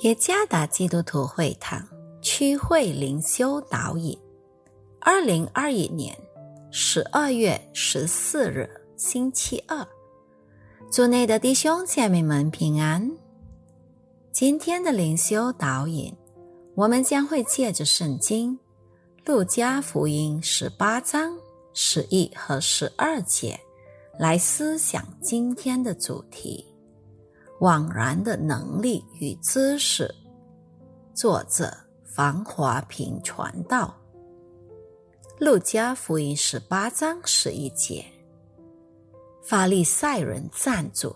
耶加达基督徒会堂区会灵修导引，二零二一年十二月十四日星期二，祝内的弟兄姐妹们平安。今天的灵修导引，我们将会借着圣经路加福音十八章十一和十二节来思想今天的主题。枉然的能力与知识。作者：房华平传道。路加福音十八章十一节，法利赛人站住，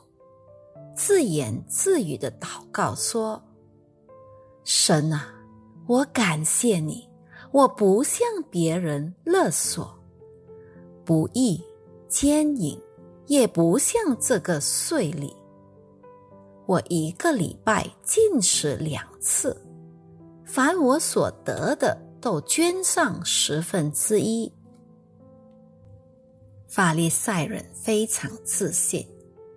自言自语的祷告说：“神啊，我感谢你，我不向别人勒索，不义奸淫，也不向这个税吏。”我一个礼拜进食两次，凡我所得的都捐上十分之一。法利赛人非常自信，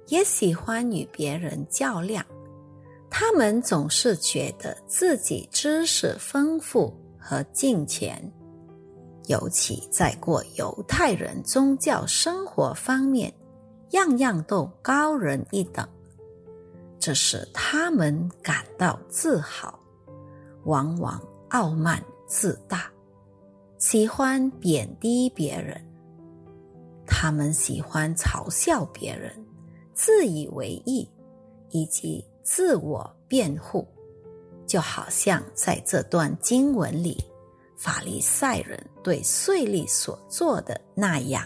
也喜欢与别人较量。他们总是觉得自己知识丰富和金钱，尤其在过犹太人宗教生活方面，样样都高人一等。这使他们感到自豪，往往傲慢自大，喜欢贬低别人。他们喜欢嘲笑别人，自以为意，以及自我辩护，就好像在这段经文里，法利赛人对税吏所做的那样。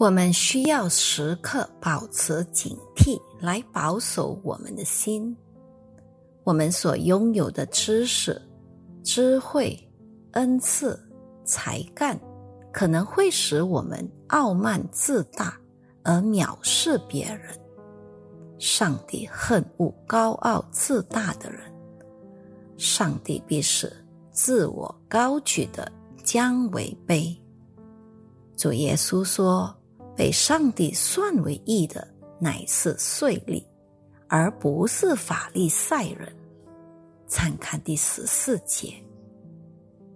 我们需要时刻保持警惕，来保守我们的心。我们所拥有的知识、智慧、恩赐、才干，可能会使我们傲慢自大而藐视别人。上帝恨恶高傲自大的人，上帝必使自我高举的将为卑。主耶稣说。被上帝算为义的乃是税吏，而不是法利赛人。参看第十四节。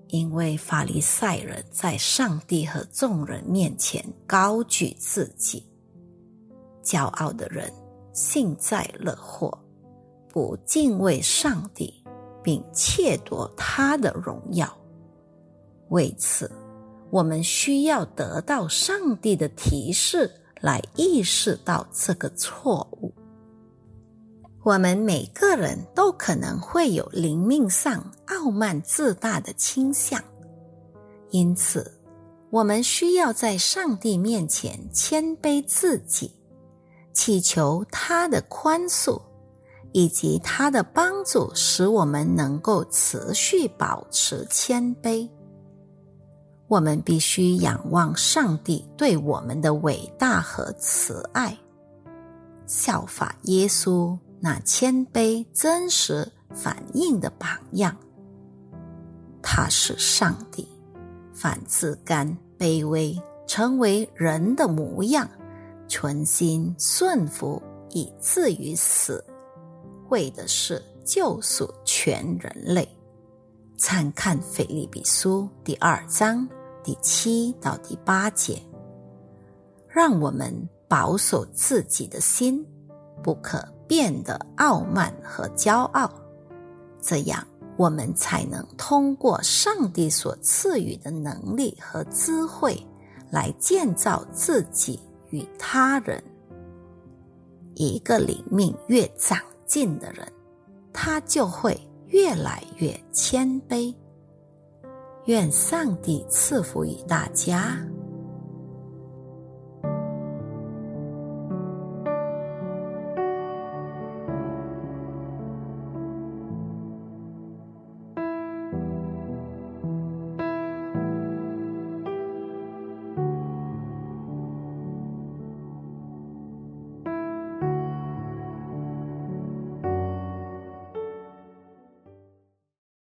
因为法利赛人在上帝和众人面前高举自己，骄傲的人幸灾乐祸，不敬畏上帝，并窃夺他的荣耀。为此。我们需要得到上帝的提示，来意识到这个错误。我们每个人都可能会有灵命上傲慢自大的倾向，因此，我们需要在上帝面前谦卑自己，祈求他的宽恕以及他的帮助，使我们能够持续保持谦卑。我们必须仰望上帝对我们的伟大和慈爱，效法耶稣那谦卑、真实反应的榜样。他是上帝，反自甘卑微，成为人的模样，存心顺服，以至于死，为的是救赎全人类。参看《腓立比书》第二章第七到第八节，让我们保守自己的心，不可变得傲慢和骄傲，这样我们才能通过上帝所赐予的能力和智慧，来建造自己与他人。一个灵命越长进的人，他就会。越来越谦卑，愿上帝赐福于大家。